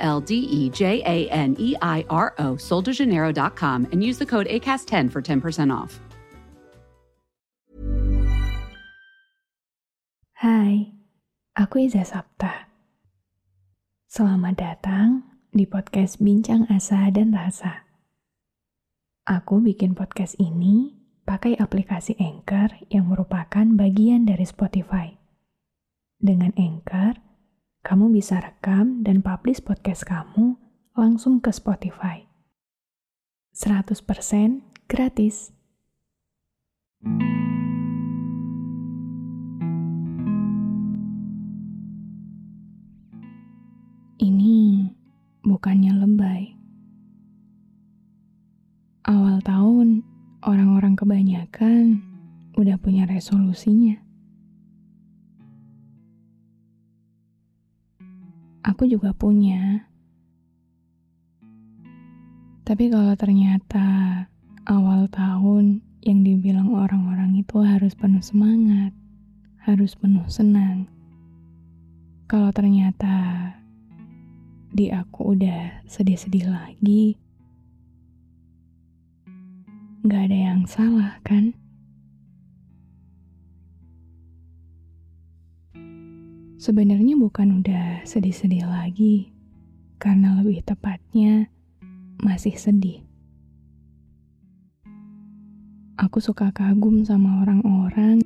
L D E J A N E I R O, soldejaneiro.com, and use the code ACAST10 for 10% off. Hai, aku Iza Sapta. Selamat datang di podcast Bincang Asa dan Rasa. Aku bikin podcast ini pakai aplikasi Anchor yang merupakan bagian dari Spotify. Dengan Anchor, kamu bisa rekam dan publish podcast kamu langsung ke Spotify. 100% gratis. Ini bukannya lebay. Awal tahun, orang-orang kebanyakan udah punya resolusinya. Aku juga punya. Tapi kalau ternyata awal tahun yang dibilang orang-orang itu harus penuh semangat, harus penuh senang. Kalau ternyata di aku udah sedih-sedih lagi, nggak ada yang salah kan? Sebenarnya bukan udah sedih-sedih lagi, karena lebih tepatnya masih sedih. Aku suka kagum sama orang-orang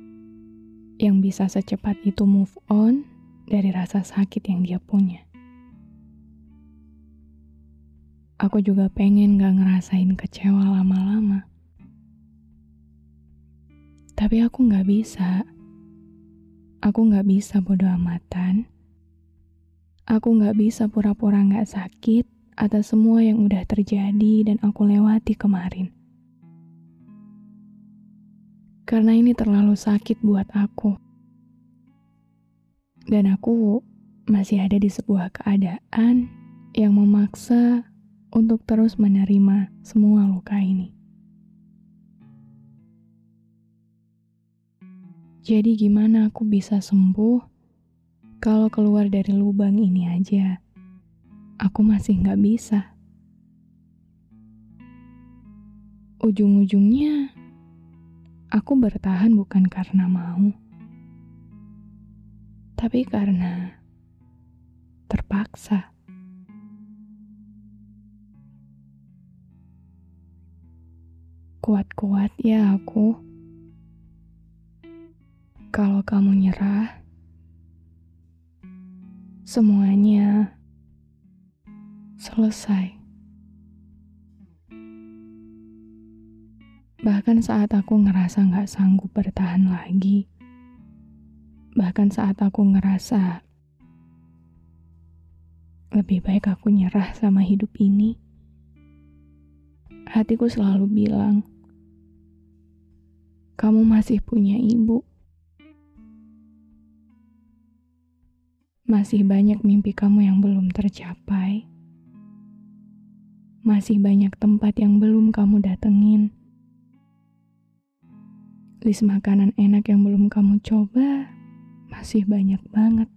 yang bisa secepat itu move on dari rasa sakit yang dia punya. Aku juga pengen gak ngerasain kecewa lama-lama. Tapi aku gak bisa. Aku gak bisa bodo amatan. Aku gak bisa pura-pura gak sakit atas semua yang udah terjadi dan aku lewati kemarin. Karena ini terlalu sakit buat aku. Dan aku masih ada di sebuah keadaan yang memaksa untuk terus menerima semua luka ini. Jadi gimana aku bisa sembuh kalau keluar dari lubang ini aja? Aku masih nggak bisa. Ujung-ujungnya, aku bertahan bukan karena mau, tapi karena terpaksa. Kuat-kuat ya aku kalau kamu nyerah, semuanya selesai. Bahkan saat aku ngerasa gak sanggup bertahan lagi, bahkan saat aku ngerasa lebih baik aku nyerah sama hidup ini, hatiku selalu bilang, "Kamu masih punya ibu." Masih banyak mimpi kamu yang belum tercapai. Masih banyak tempat yang belum kamu datengin. List makanan enak yang belum kamu coba masih banyak banget.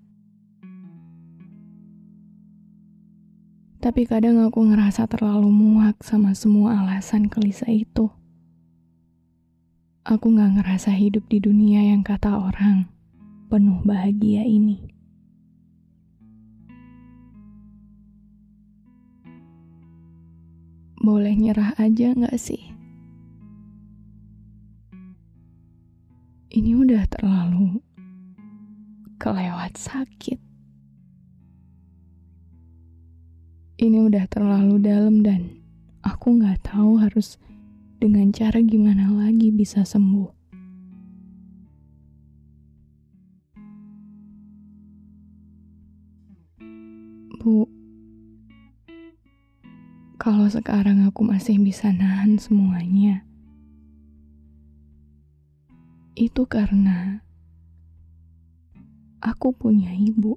Tapi kadang aku ngerasa terlalu muak sama semua alasan kelisa itu. Aku gak ngerasa hidup di dunia yang kata orang penuh bahagia ini. Boleh nyerah aja gak sih? Ini udah terlalu kelewat sakit. Ini udah terlalu dalam dan aku gak tahu harus dengan cara gimana lagi bisa sembuh. Kalau sekarang aku masih bisa nahan semuanya, itu karena aku punya ibu.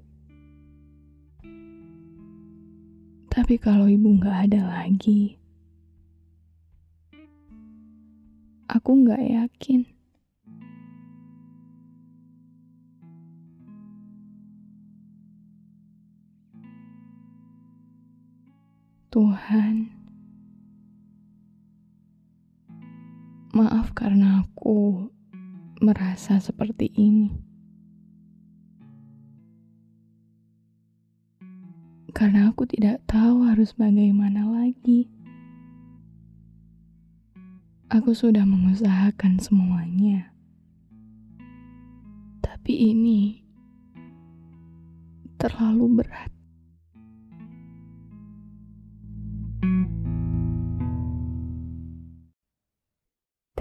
Tapi kalau ibu nggak ada lagi, aku nggak yakin. Tuhan, maaf karena aku merasa seperti ini. Karena aku tidak tahu harus bagaimana lagi. Aku sudah mengusahakan semuanya, tapi ini terlalu berat.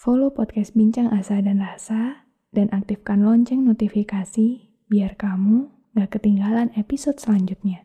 Follow podcast Bincang Asa dan Rasa dan aktifkan lonceng notifikasi biar kamu gak ketinggalan episode selanjutnya.